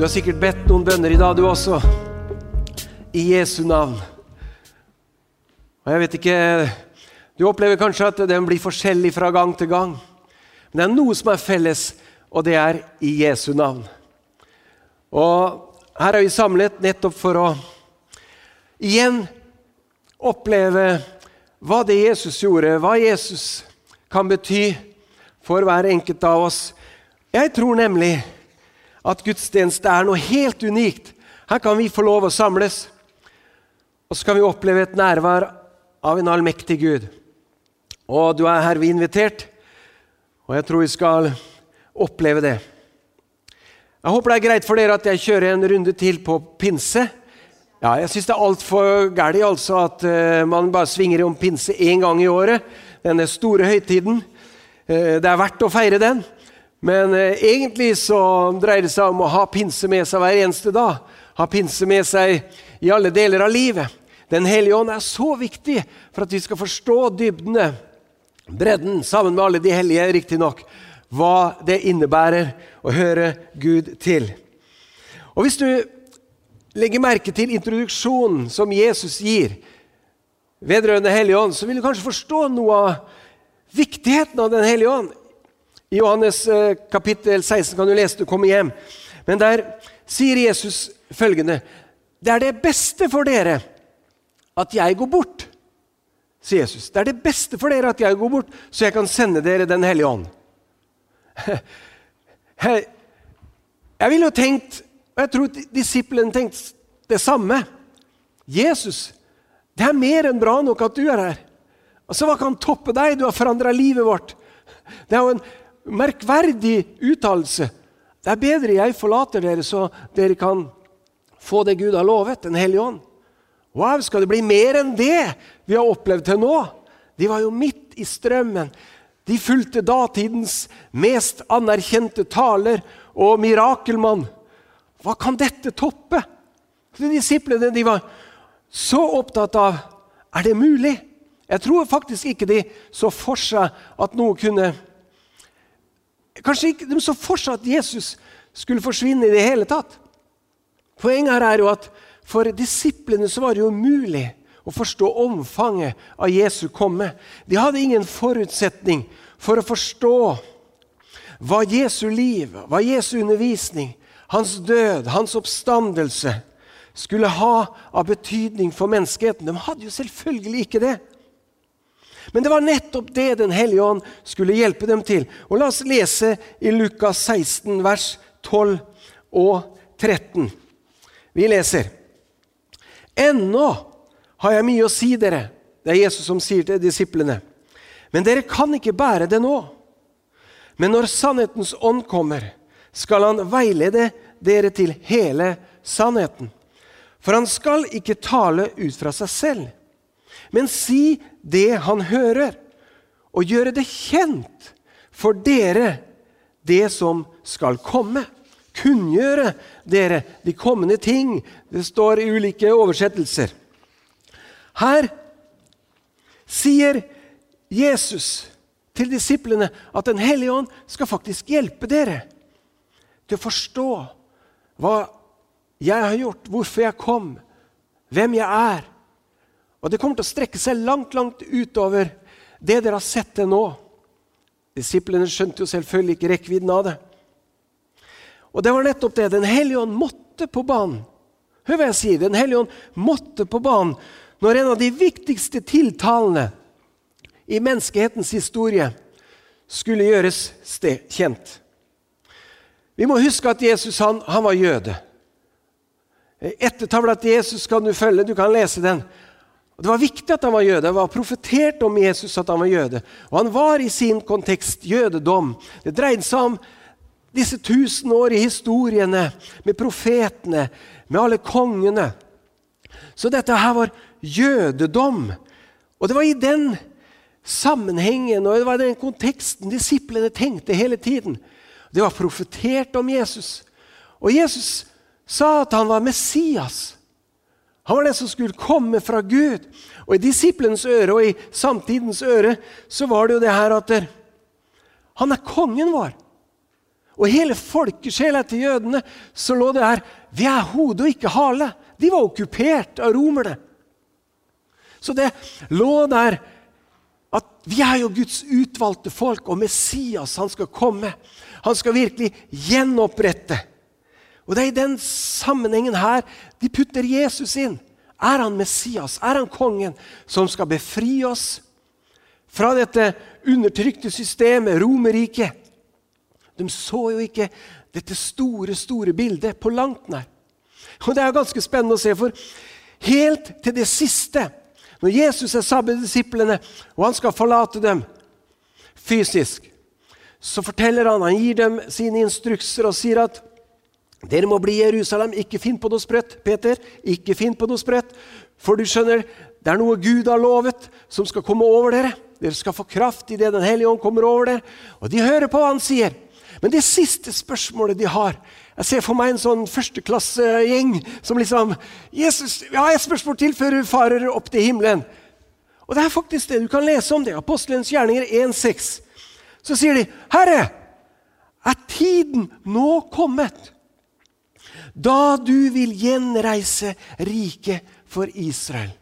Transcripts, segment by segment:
Du har sikkert bedt noen bønner i dag, du også. I Jesu navn. Og jeg vet ikke Du opplever kanskje at den blir forskjellig fra gang til gang. Men det er noe som er felles, og det er i Jesu navn. Og her er vi samlet nettopp for å igjen oppleve hva det Jesus gjorde, hva Jesus kan bety for hver enkelt av oss. Jeg tror nemlig at gudstjeneste er noe helt unikt. Her kan vi få lov å samles, og så kan vi oppleve et nærvær av en allmektig Gud. Og du er herved invitert, og jeg tror vi skal oppleve det. Jeg håper det er greit for dere at jeg kjører en runde til på pinse. Ja, Jeg syns det er altfor galt altså, at uh, man bare svinger om pinse én gang i året. Denne store høytiden. Uh, det er verdt å feire den. Men eh, egentlig så dreier det seg om å ha pinse med seg hver eneste dag. Ha pinse med seg i alle deler av livet. Den hellige ånd er så viktig for at vi skal forstå dybdene, bredden, sammen med alle de hellige, riktignok, hva det innebærer å høre Gud til. Og Hvis du legger merke til introduksjonen som Jesus gir vedrørende Hellige ånd, så vil du kanskje forstå noe av viktigheten av Den hellige ånd. I Johannes eh, kapittel 16 kan du lese det, komme hjem. Men der sier Jesus følgende Det er det beste for dere at jeg går bort, sier Jesus. Det er det beste for dere at jeg går bort, så jeg kan sende dere Den hellige ånd. Jeg ville jo tenkt, og jeg tror disiplene tenkte det samme Jesus, det er mer enn bra nok at du er her. Altså, Hva kan toppe deg? Du har forandra livet vårt. Det er jo en merkverdig uttalelse. Det er bedre jeg forlater dere, så dere kan få det Gud har lovet, Den hellige ånd. Wow, skal det bli mer enn det vi har opplevd til nå? De var jo midt i strømmen. De fulgte datidens mest anerkjente taler og mirakelmann. Hva kan dette toppe? De disiplene de var så opptatt av er det mulig. Jeg tror faktisk ikke de så for seg at noe kunne Kanskje ikke de så for seg at Jesus skulle forsvinne i det hele tatt. Poenget her er jo at for disiplene så var det jo umulig å forstå omfanget av Jesu komme. De hadde ingen forutsetning for å forstå hva Jesu liv, hva Jesu undervisning, hans død, hans oppstandelse skulle ha av betydning for menneskeheten. De hadde jo selvfølgelig ikke det. Men det var nettopp det Den hellige ånd skulle hjelpe dem til. Og La oss lese i Lukas 16, vers 12 og 13. Vi leser. Ennå har jeg mye å si dere. Det er Jesus som sier til disiplene. Men dere kan ikke bære det nå. Men når sannhetens ånd kommer, skal han veilede dere til hele sannheten. For han skal ikke tale ut fra seg selv men si det han hører, og gjøre det kjent for dere det som skal komme. Kunngjøre dere de kommende ting. Det står i ulike oversettelser. Her sier Jesus til disiplene at Den hellige ånd skal faktisk hjelpe dere til å forstå hva jeg har gjort, hvorfor jeg kom, hvem jeg er, og det kommer til å strekke seg langt, langt utover det dere har sett til nå. Disiplene skjønte jo selvfølgelig ikke rekkevidden av det. Og det var nettopp det. Den hellige ånd måtte på banen. Hør hva jeg sier. Den hellige ånd måtte på banen når en av de viktigste tiltalene i menneskehetens historie skulle gjøres kjent. Vi må huske at Jesus han, han var jøde. Ettertavla til Jesus kan du følge, du kan lese den. Og Det var viktig at han var jøde. Det var profetert om Jesus at han var jøde. Og han var i sin kontekst jødedom. Det dreide seg om disse tusenårige historiene med profetene, med alle kongene. Så dette her var jødedom. Og det var i den sammenhengen og det var i den konteksten disiplene tenkte hele tiden. Det var profetert om Jesus. Og Jesus sa at han var Messias. Han var den som skulle komme fra Gud. Og I disiplens øre og i samtidens øre så var det jo det her at han er kongen vår. Og hele folkesjela til jødene så lå det her Vi er hode og ikke hale. De var okkupert av romerne. Så det lå der at vi er jo Guds utvalgte folk, og Messias han skal komme. Han skal virkelig gjenopprette. Og Det er i den sammenhengen her de putter Jesus inn. Er han Messias? Er han kongen som skal befri oss fra dette undertrykte systemet, Romerriket? De så jo ikke dette store, store bildet på langt nær. Og Det er ganske spennende å se, for helt til det siste, når Jesus er sammen med disiplene, og han skal forlate dem fysisk, så forteller han, han gir dem sine instrukser og sier at dere må bli i Jerusalem. Ikke finn på noe sprøtt, Peter. Ikke finn på noe sprøtt. For du skjønner, det er noe Gud har lovet, som skal komme over dere. Dere skal få kraft idet Den hellige ånd kommer over dere. Og de hører på hva han sier. Men det siste spørsmålet de har Jeg ser for meg en sånn førsteklassegjeng som liksom 'Jesus, jeg har et spørsmål til før du farer opp til himmelen.' Og det er faktisk det du kan lese om det. Apostelens gjerninger 1,6. Så sier de, 'Herre, er tiden nå kommet?' Da du vil gjenreise riket for Israel.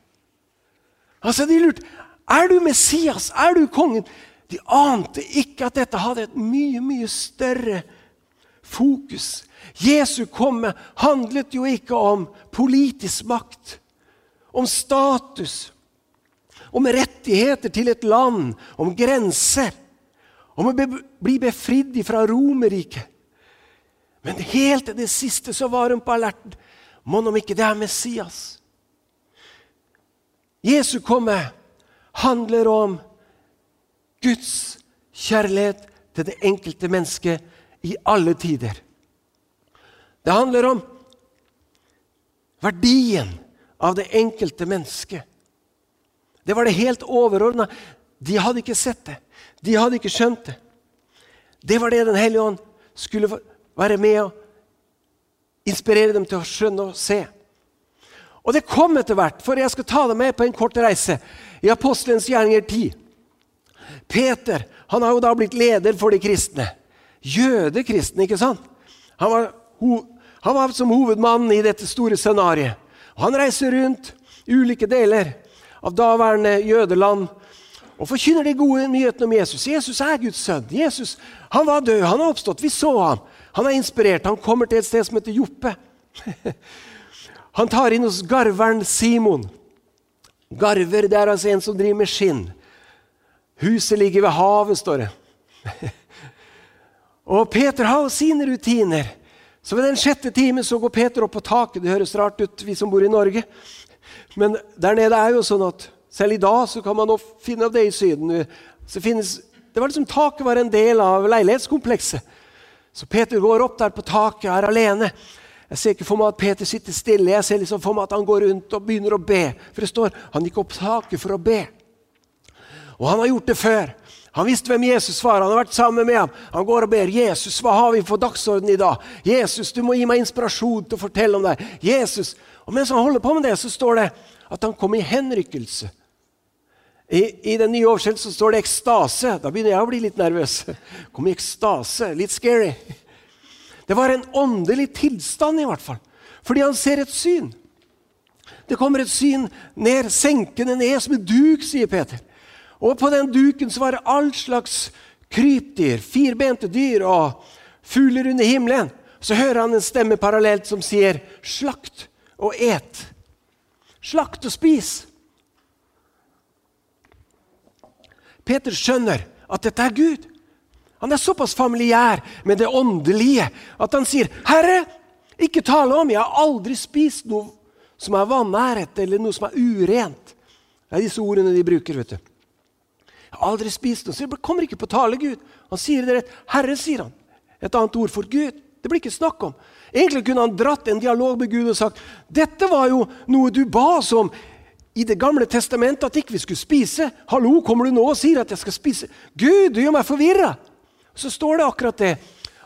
Altså, De lurte er du Messias, er du kongen? De ante ikke at dette hadde et mye, mye større fokus. Jesu komme handlet jo ikke om politisk makt, om status, om rettigheter til et land, om grenser, om å bli befridd fra Romerriket. Men helt til det siste så var hun på alerten. Mon om ikke det er Messias? Jesu komme handler om Guds kjærlighet til det enkelte mennesket i alle tider. Det handler om verdien av det enkelte mennesket. Det var det helt overordna. De hadde ikke sett det. De hadde ikke skjønt det. Det var det Den hellige ånd skulle være med og inspirere dem til å skjønne og se. Og det kom etter hvert, for jeg skal ta deg med på en kort reise i Apostelens gjerninger 10. Peter han har jo da blitt leder for de kristne. Jødekristne, ikke sant? Han var, han var som hovedmann i dette store scenarioet. Han reiser rundt i ulike deler av daværende jødeland og forkynner de gode nyhetene om Jesus. Jesus er Guds sønn. Jesus han var død, han har oppstått. Vi så ham. Han er inspirert. Han kommer til et sted som heter Joppe. Han tar inn hos garveren Simon. Garver det er altså en som driver med skinn. Huset ligger ved havet, står det. Og Peter har sine rutiner. Så ved den sjette time så går Peter opp på taket. Det høres rart ut, vi som bor i Norge. Men der nede er jo sånn at selv i dag så kan man finne av det i Syden. Finnes, det var liksom Taket var en del av leilighetskomplekset. Så Peter går opp der på taket, er alene. Jeg ser ikke for meg at Peter sitter stille, jeg ser liksom for meg at han går rundt og begynner å be. For det står han gikk opp taket for å be. Og han har gjort det før. Han visste hvem Jesus var. Han har vært sammen med ham. Han går og ber. 'Jesus, hva har vi på dagsordenen i dag?' 'Jesus, du må gi meg inspirasjon til å fortelle om deg.' 'Jesus.' Og mens han holder på med det, så står det at han kom i henrykkelse. I, I, den nye oversettelsen står det ekstase. Da begynner jeg å bli litt nervøs. Kom i ekstase. Litt scary. Det var en åndelig tilstand, i hvert fall. Fordi han ser et syn. Det kommer et syn ned, senkende ned som en duk, sier Peter. Og på den duken så var det all slags krypdyr, firbente dyr og fugler under himmelen. Så hører han en stemme parallelt som sier 'slakt og et'. Slakt og spis. Peter skjønner at dette er Gud. Han er såpass familiær med det åndelige at han sier, 'Herre, ikke tale om, jeg har aldri spist noe som er vanæret, eller noe som er urent.' Det er disse ordene de bruker. vet du. Jeg har aldri spist noe, så det kommer ikke på tale, Gud. Han sier det rett. 'Herre', sier han. Et annet ord for Gud. Det blir ikke snakk om. Egentlig kunne han dratt en dialog med Gud og sagt 'Dette var jo noe du ba oss om i Det gamle testamentet at ikke vi skulle spise. Hallo, kommer du nå og sier at jeg skal spise? Gud, du gjør meg forvirra! Så står det akkurat det.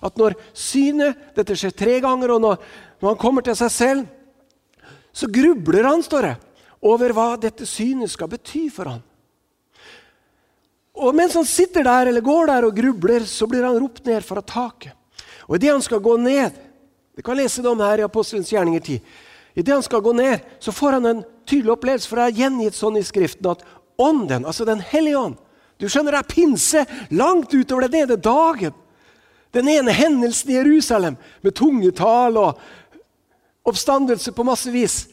At når synet Dette skjer tre ganger, og når, når han kommer til seg selv, så grubler han, står det, over hva dette synet skal bety for han. Og mens han sitter der eller går der og grubler, så blir han ropt ned fra taket. Og idet han skal gå ned Vi kan lese det om her i Apostelens gjerninger 10. Idet han skal gå ned, så får han en tydelig opplevelse, for det er gjengitt sånn i Skriften at Ånden, altså Den hellige ånd Du skjønner, det er pinse langt utover den ene dagen. Den ene hendelsen i Jerusalem med tungetall og oppstandelse på masse vis.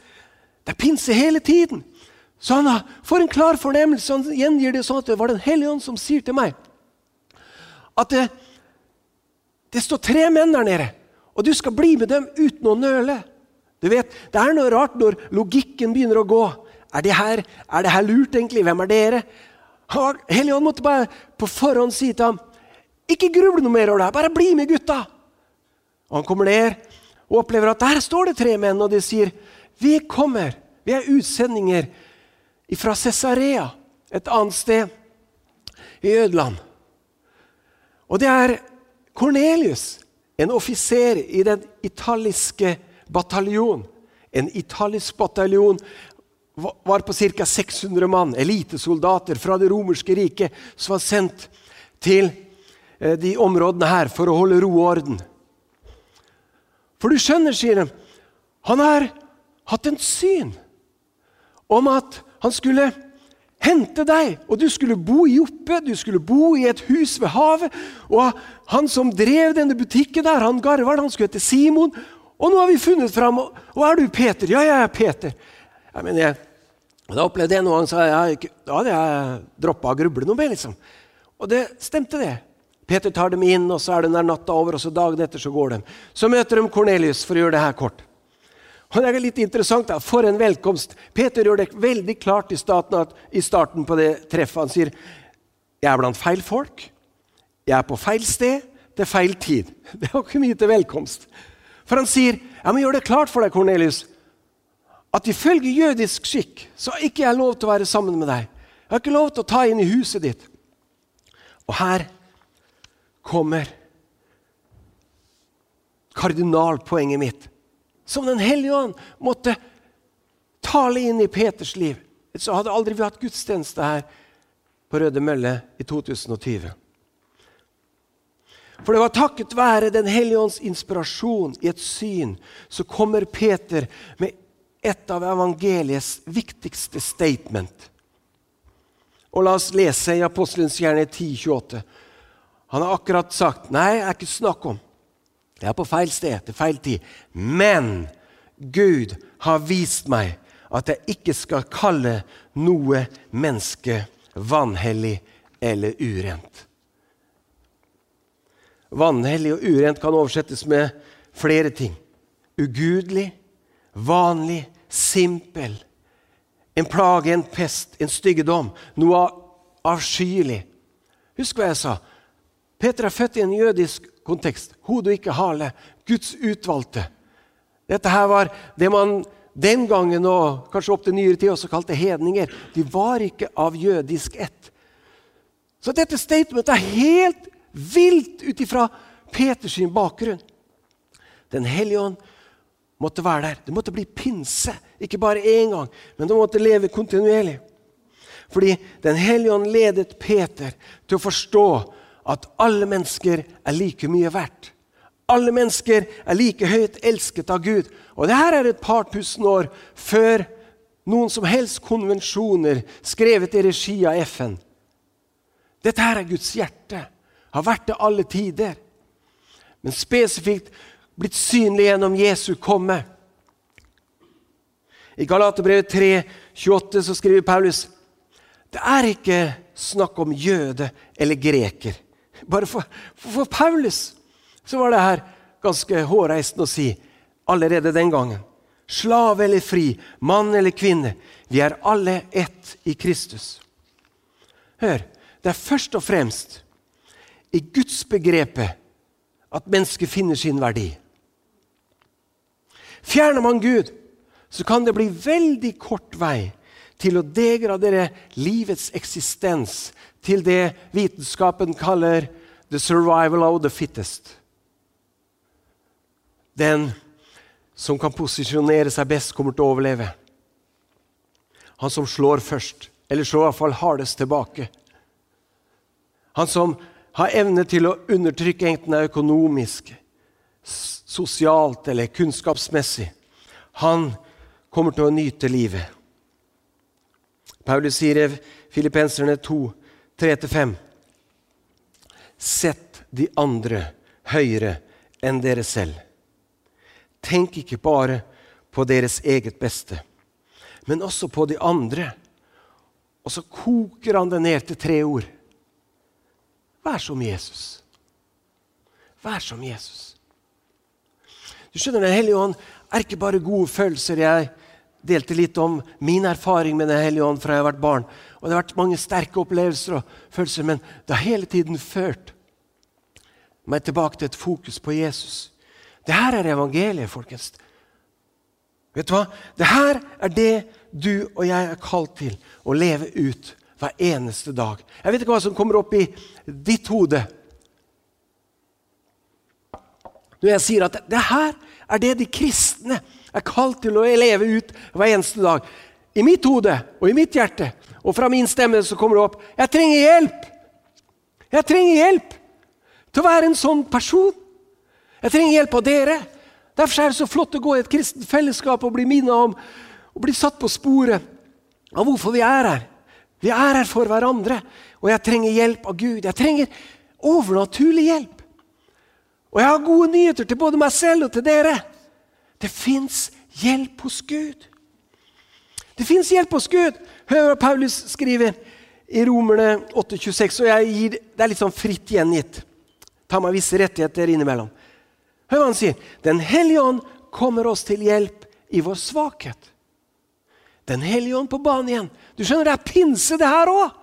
Det er pinse hele tiden. Så han får en klar fornemmelse. Han gjengir det sånn at det var Den hellige ånd som sier til meg at det, det står tre menn der nede, og du skal bli med dem uten å nøle. Du vet, Det er noe rart når logikken begynner å gå. Er det her, er det her lurt, egentlig? Hvem er dere? Helligånd måtte bare på forhånd si til ham ikke gruble noe mer over det, her, bare bli med, gutta. Og Han kommer ned og opplever at der står det tre menn, og de sier vi kommer, vi er utsendinger fra Cesarea, et annet sted i Ødeland. Og det er Cornelius, en offiser i den italiske bataljon. En italisk bataljon var på ca. 600 mann, elitesoldater fra det romerske riket, som var sendt til eh, de områdene her for å holde ro og orden. For du skjønner, sier de, han har hatt en syn om at han skulle hente deg, og du skulle bo i Joppe, du skulle bo i et hus ved havet. Og han som drev denne butikken der, han Garvard, han skulle hete Simon. Og nå har vi funnet fram. Og, og er du Peter? Ja, jeg er Peter. Jeg mener, jeg, da opplevde jeg noe, så jeg, da hadde jeg droppa å gruble noe mer. liksom. Og det stemte, det. Peter tar dem inn, og så er den natta over, og så dagen etter så går de. Så møter de Kornelius, for å gjøre det her kort. Og det er litt interessant, da. For en velkomst. Peter gjør det veldig klart i, at, i starten på det treffet. Han sier jeg er blant feil folk. Jeg er på feil sted til feil tid. Det var ikke mye til velkomst. For han sier jeg må gjøre det klart for deg, Kornelius, at ifølge jødisk skikk så har ikke jeg lov til å være sammen med deg. Jeg har ikke lov til å ta inn i huset ditt. Og her kommer kardinalpoenget mitt som Den hellige ånd måtte tale inn i Peters liv. Så hadde aldri vi hatt gudstjeneste her på Røde Mølle i 2020. For det var takket være Den hellige ånds inspirasjon i et syn, så kommer Peter med et av evangeliets viktigste statement. Og La oss lese i Apostelens hjerne 10,28. Han har akkurat sagt nei, det er ikke snakk om jeg er på feil sted til feil tid. Men Gud har vist meg at jeg ikke skal kalle noe menneske vanhellig eller urent. Vanhellig og urent kan oversettes med flere ting. Ugudelig, vanlig, simpel. En plage, en pest, en styggedom. Noe avskyelig. Husk hva jeg sa. Peter er født i en jødisk kontekst. Hode og ikke hale. Guds utvalgte. Dette her var det man den gangen og kanskje opp til nyere tid også kalte hedninger. De var ikke av jødisk ett. Så dette statementet er helt vilt ut ifra Peters bakgrunn. Den hellige ånd måtte være der. Det måtte bli pinse. Ikke bare én gang, men det måtte leve kontinuerlig. Fordi Den hellige ånd ledet Peter til å forstå at alle mennesker er like mye verdt. Alle mennesker er like høyt elsket av Gud. Og det her er et par tusen år før noen som helst konvensjoner skrevet i regi av FN. Dette her er Guds hjerte. Har vært det alle tider. Men spesifikt blitt synlig gjennom Jesu komme. I Galaterbrevet 3, 28 så skriver Paulus det er ikke snakk om jøde eller greker. Bare for, for, Paulus så var det her ganske hårreisende å si allerede den gangen. Slave eller fri, mann eller kvinne, vi er alle ett i Kristus. Hør, det er først og fremst i Guds begrepet at mennesket finner sin verdi. Fjerner man Gud, så kan det bli veldig kort vei til å degradere livets eksistens til det vitenskapen kaller 'the survival of the fittest'. Den som kan posisjonere seg best, kommer til å overleve. Han som slår først, eller slår iallfall hardest tilbake. Han som har evne til å undertrykke enten det er økonomisk, sosialt eller kunnskapsmessig. Han kommer til å nyte livet. Paulus sier i Filippenserne 2, 3-5.: Sett de andre høyere enn dere selv. Tenk ikke bare på deres eget beste, men også på de andre. Og så koker han det ned til tre ord. Vær som Jesus. Vær som Jesus. Du skjønner, Den hellige ånd er ikke bare gode følelser. Jeg delte litt om min erfaring med Den hellige ånd fra jeg har vært barn. Og Det har vært mange sterke opplevelser og følelser, men det har hele tiden ført meg tilbake til et fokus på Jesus. Det her er evangeliet, folkens. Vet du hva? Det her er det du og jeg er kalt til å leve ut hver eneste dag. Jeg vet ikke hva som kommer opp i ditt hode når jeg sier at det her er det de kristne er kalt til å leve ut hver eneste dag. I mitt hode og i mitt hjerte og fra min stemme så kommer det opp Jeg trenger hjelp! Jeg trenger hjelp til å være en sånn person. Jeg trenger hjelp av dere. Derfor er det så flott å gå i et kristent fellesskap og bli minnet om og bli satt på sporet av hvorfor vi er her. Vi er her for hverandre, og jeg trenger hjelp av Gud. Jeg trenger overnaturlig hjelp. Og jeg har gode nyheter til både meg selv og til dere. Det fins hjelp hos Gud. Det fins hjelp hos Gud. Hør Paulus skriver i Romerne 8,26. og gir, Det er litt sånn fritt gjengitt. Ta meg visse rettigheter innimellom. Hør hva han sier. Den hellige ånd kommer oss til hjelp i vår svakhet. Den hellige ånd på banen igjen. Du skjønner, det er pinse, det her òg.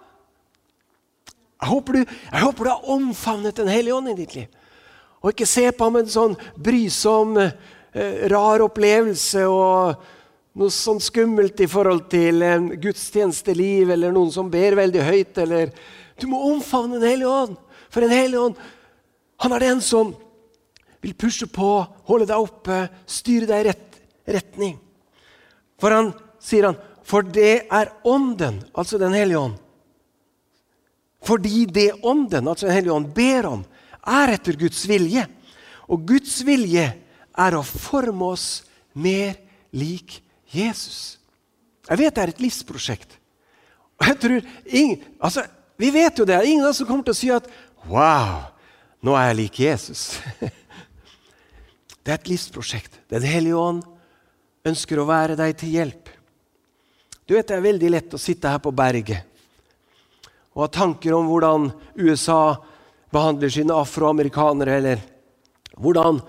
Jeg, håper du, jeg håper du har omfavnet Den hellige ånd i ditt liv. Og ikke se på ham en sånn brysom, eh, rar opplevelse og noe sånn skummelt i forhold til en gudstjenesteliv eller noen som ber veldig høyt. eller Du må omfavne Den hellige ånd. For Den hellige ånd han er den som vil pushe på, holde deg oppe, styre deg i rett retning. For han sier han, for det er Ånden, altså Den hellige ånd. Fordi det Ånden, altså Den hellige ånd, ber om, er etter Guds vilje. Og Guds vilje er å forme oss mer lik Jesus. Jeg vet det er et livsprosjekt. Og jeg tror ingen, altså, Vi vet jo det. Ingen av oss kommer til å si at Wow, nå er jeg lik Jesus. Det er et livsprosjekt. Den hellige ånd ønsker å være deg til hjelp. Du vet, Det er veldig lett å sitte her på berget og ha tanker om hvordan USA behandler sine afroamerikanere, eller hvordan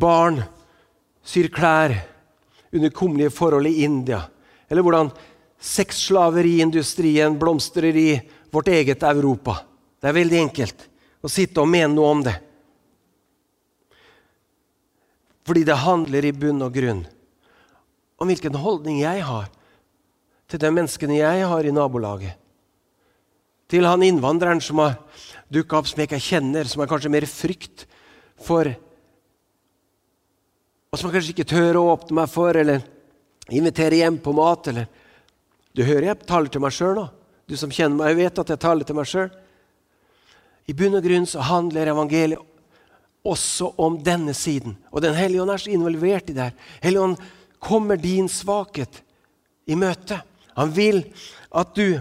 barn syr klær under kummerlige forhold i India, eller hvordan sexslaveriindustrien blomstrer i vårt eget Europa. Det er veldig enkelt å sitte og mene noe om det. Fordi det handler i bunn og grunn om hvilken holdning jeg har til de menneskene jeg har i nabolaget. Til han innvandreren som har dukka opp som jeg ikke kjenner, som er kanskje mer frykt for Og som jeg kanskje ikke tør å åpne meg for, eller invitere hjem på mat. eller Du hører jeg taler til meg sjøl nå. Du som kjenner meg, vet at jeg taler til meg sjøl. I bunn og grunn så handler evangeliet også om denne siden. Og Den hellige ånd er så involvert i det her. Hellige ånd kommer din svakhet i møte. Han vil at du,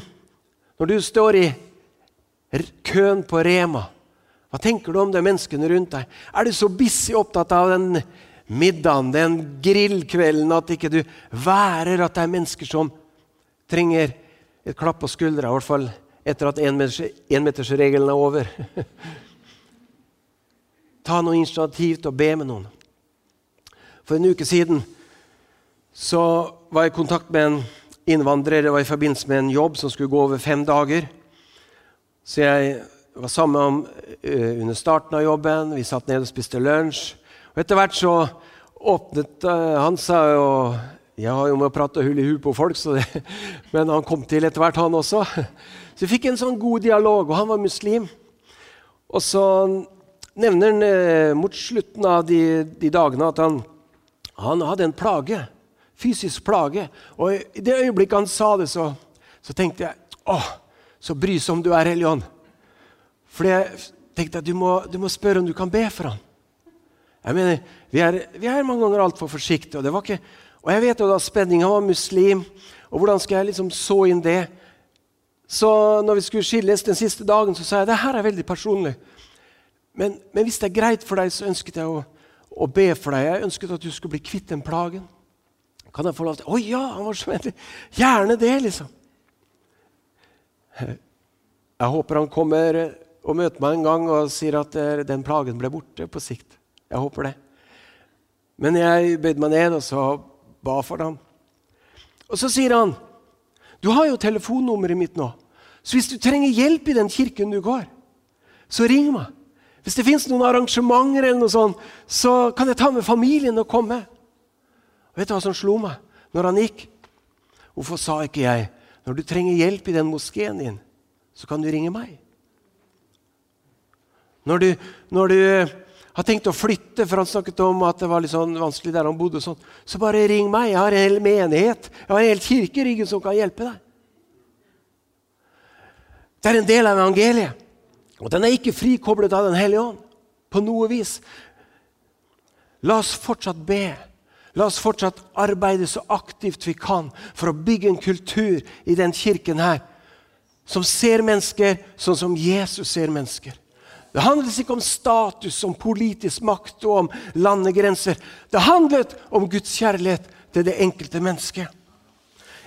når du står i køen på Rema. Hva tenker du om de menneskene rundt deg? Er du så busy opptatt av den middagen, den grillkvelden, at ikke du værer at det er mennesker som trenger et klapp på skuldra, i hvert fall etter at énmetersregelen er over? Ta noe initiativ til å be med noen. For en uke siden så var jeg i kontakt med en innvandrer. Det var i forbindelse med en jobb som skulle gå over fem dager. Så jeg var sammen uh, under starten av jobben. Vi satt ned og spiste lunsj. Og Etter hvert så åpnet uh, Han seg jo Jeg har jo med å prate hull i hull på folk, det, men han kom til etter hvert, han også. Så vi fikk en sånn god dialog, og han var muslim. Og så nevner han uh, mot slutten av de, de dagene at han, han hadde en plage. Fysisk plage. Og i det øyeblikket han sa det, så, så tenkte jeg Å, så brysom du er, Hellige ånd. For jeg tenkte at du må, du må, spørre om du kan be for ham. Jeg mener, Vi er, vi er mange ganger altfor forsiktige. Og, det var ikke, og jeg vet jo da spenning. Han var muslim. Og hvordan skal jeg liksom så inn det? Så når vi skulle skilles den siste dagen, så sa jeg det her er veldig personlig. Men, men hvis det er greit for deg, så ønsket jeg å, å, be for deg. Jeg ønsket at du skulle bli kvitt den plagen. Kan jeg få lov til Å ja! Han var så vennlig. Gjerne det, liksom. Jeg håper han kommer og møter meg en gang og sier at den plagen ble borte på sikt. Jeg håper det. Men jeg bøyde meg ned og så ba for ham. Og så sier han, 'Du har jo telefonnummeret mitt nå, så hvis du trenger hjelp i den kirken du går, så ring meg.' 'Hvis det fins noen arrangementer, eller noe sånt, så kan jeg ta med familien og komme.' Og vet du hva som slo meg når han gikk? Hvorfor sa ikke jeg, 'Når du trenger hjelp i den moskeen din, så kan du ringe meg'? Når du, når du har tenkt å flytte, for han snakket om at det var litt sånn vanskelig der han bodde, sånn, så bare ring meg. Jeg har en hel menighet, jeg har en hel kirke i ryggen som kan hjelpe deg. Det er en del av evangeliet. Og den er ikke frikoblet av Den hellige ånd på noe vis. La oss fortsatt be. La oss fortsatt arbeide så aktivt vi kan for å bygge en kultur i den kirken her som ser mennesker sånn som Jesus ser mennesker. Det handlet ikke om status, om politisk makt og om landegrenser. Det handlet om Guds kjærlighet til det enkelte mennesket.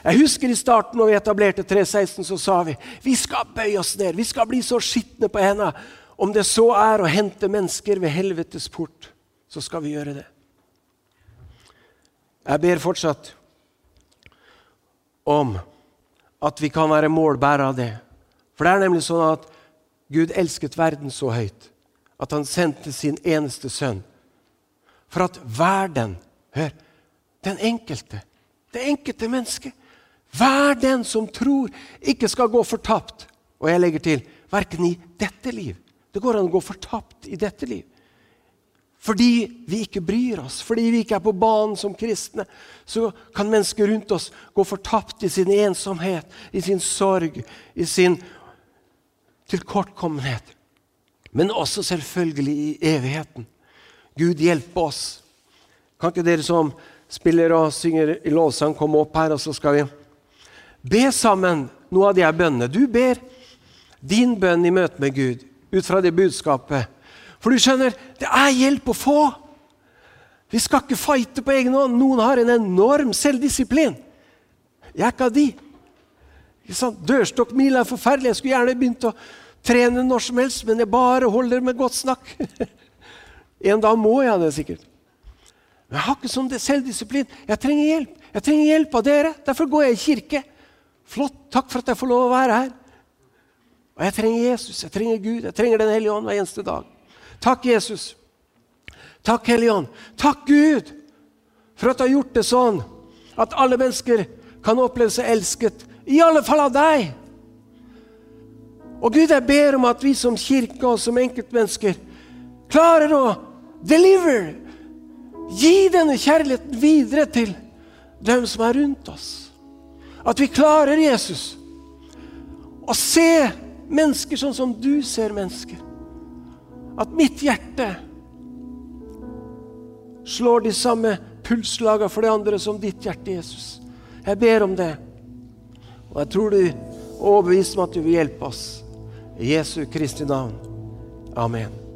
Jeg husker i starten når vi etablerte 316, så sa vi vi skal bøye oss ned. Vi skal bli så skitne på hendene. Om det så er å hente mennesker ved helvetes port, så skal vi gjøre det. Jeg ber fortsatt om at vi kan være målbærere av det. For det er nemlig sånn at Gud elsket verden så høyt at han sendte sin eneste sønn. For at verden Hør! Den enkelte, det enkelte mennesket, hver den som tror, ikke skal gå fortapt. Og jeg legger til verken i dette liv Det går an å gå fortapt i dette liv. Fordi vi ikke bryr oss, fordi vi ikke er på banen som kristne, så kan mennesker rundt oss gå fortapt i sin ensomhet, i sin sorg, i sin tilkortkommenhet, men også selvfølgelig i evigheten. Gud hjelpe oss. Kan ikke dere som spiller og synger i lovsang, komme opp her, og så skal vi be sammen noe av de her bønnene. Du ber din bønn i møte med Gud ut fra det budskapet. For du skjønner, det er hjelp å få. Vi skal ikke fighte på egen hånd. Noen har en enorm selvdisiplin. Jeg er ikke av de. Dørstokkmila er forferdelig. Jeg skulle gjerne begynt å trene når som helst, men jeg bare holder med godt snakk. en dag må jeg det sikkert. Men jeg har ikke sånn selvdisiplin. Jeg trenger hjelp. Jeg trenger hjelp av dere. Derfor går jeg i kirke. Flott. Takk for at jeg får lov å være her. Og jeg trenger Jesus, jeg trenger Gud, jeg trenger Den hellige ånd hver eneste dag. Takk, Jesus. Takk, Hellige ånd. Takk, Gud, for at du har gjort det sånn at alle mennesker kan oppleve seg elsket i alle fall av deg. Og Gud, jeg ber om at vi som kirke og som enkeltmennesker klarer å deliver, gi denne kjærligheten videre til dem som er rundt oss. At vi klarer, Jesus, å se mennesker sånn som du ser mennesker. At mitt hjerte slår de samme pulslagene for de andre som ditt hjerte, Jesus. Jeg ber om det. Og jeg tror du er overbevist om at du vil hjelpe oss. I Jesu Kristi navn. Amen.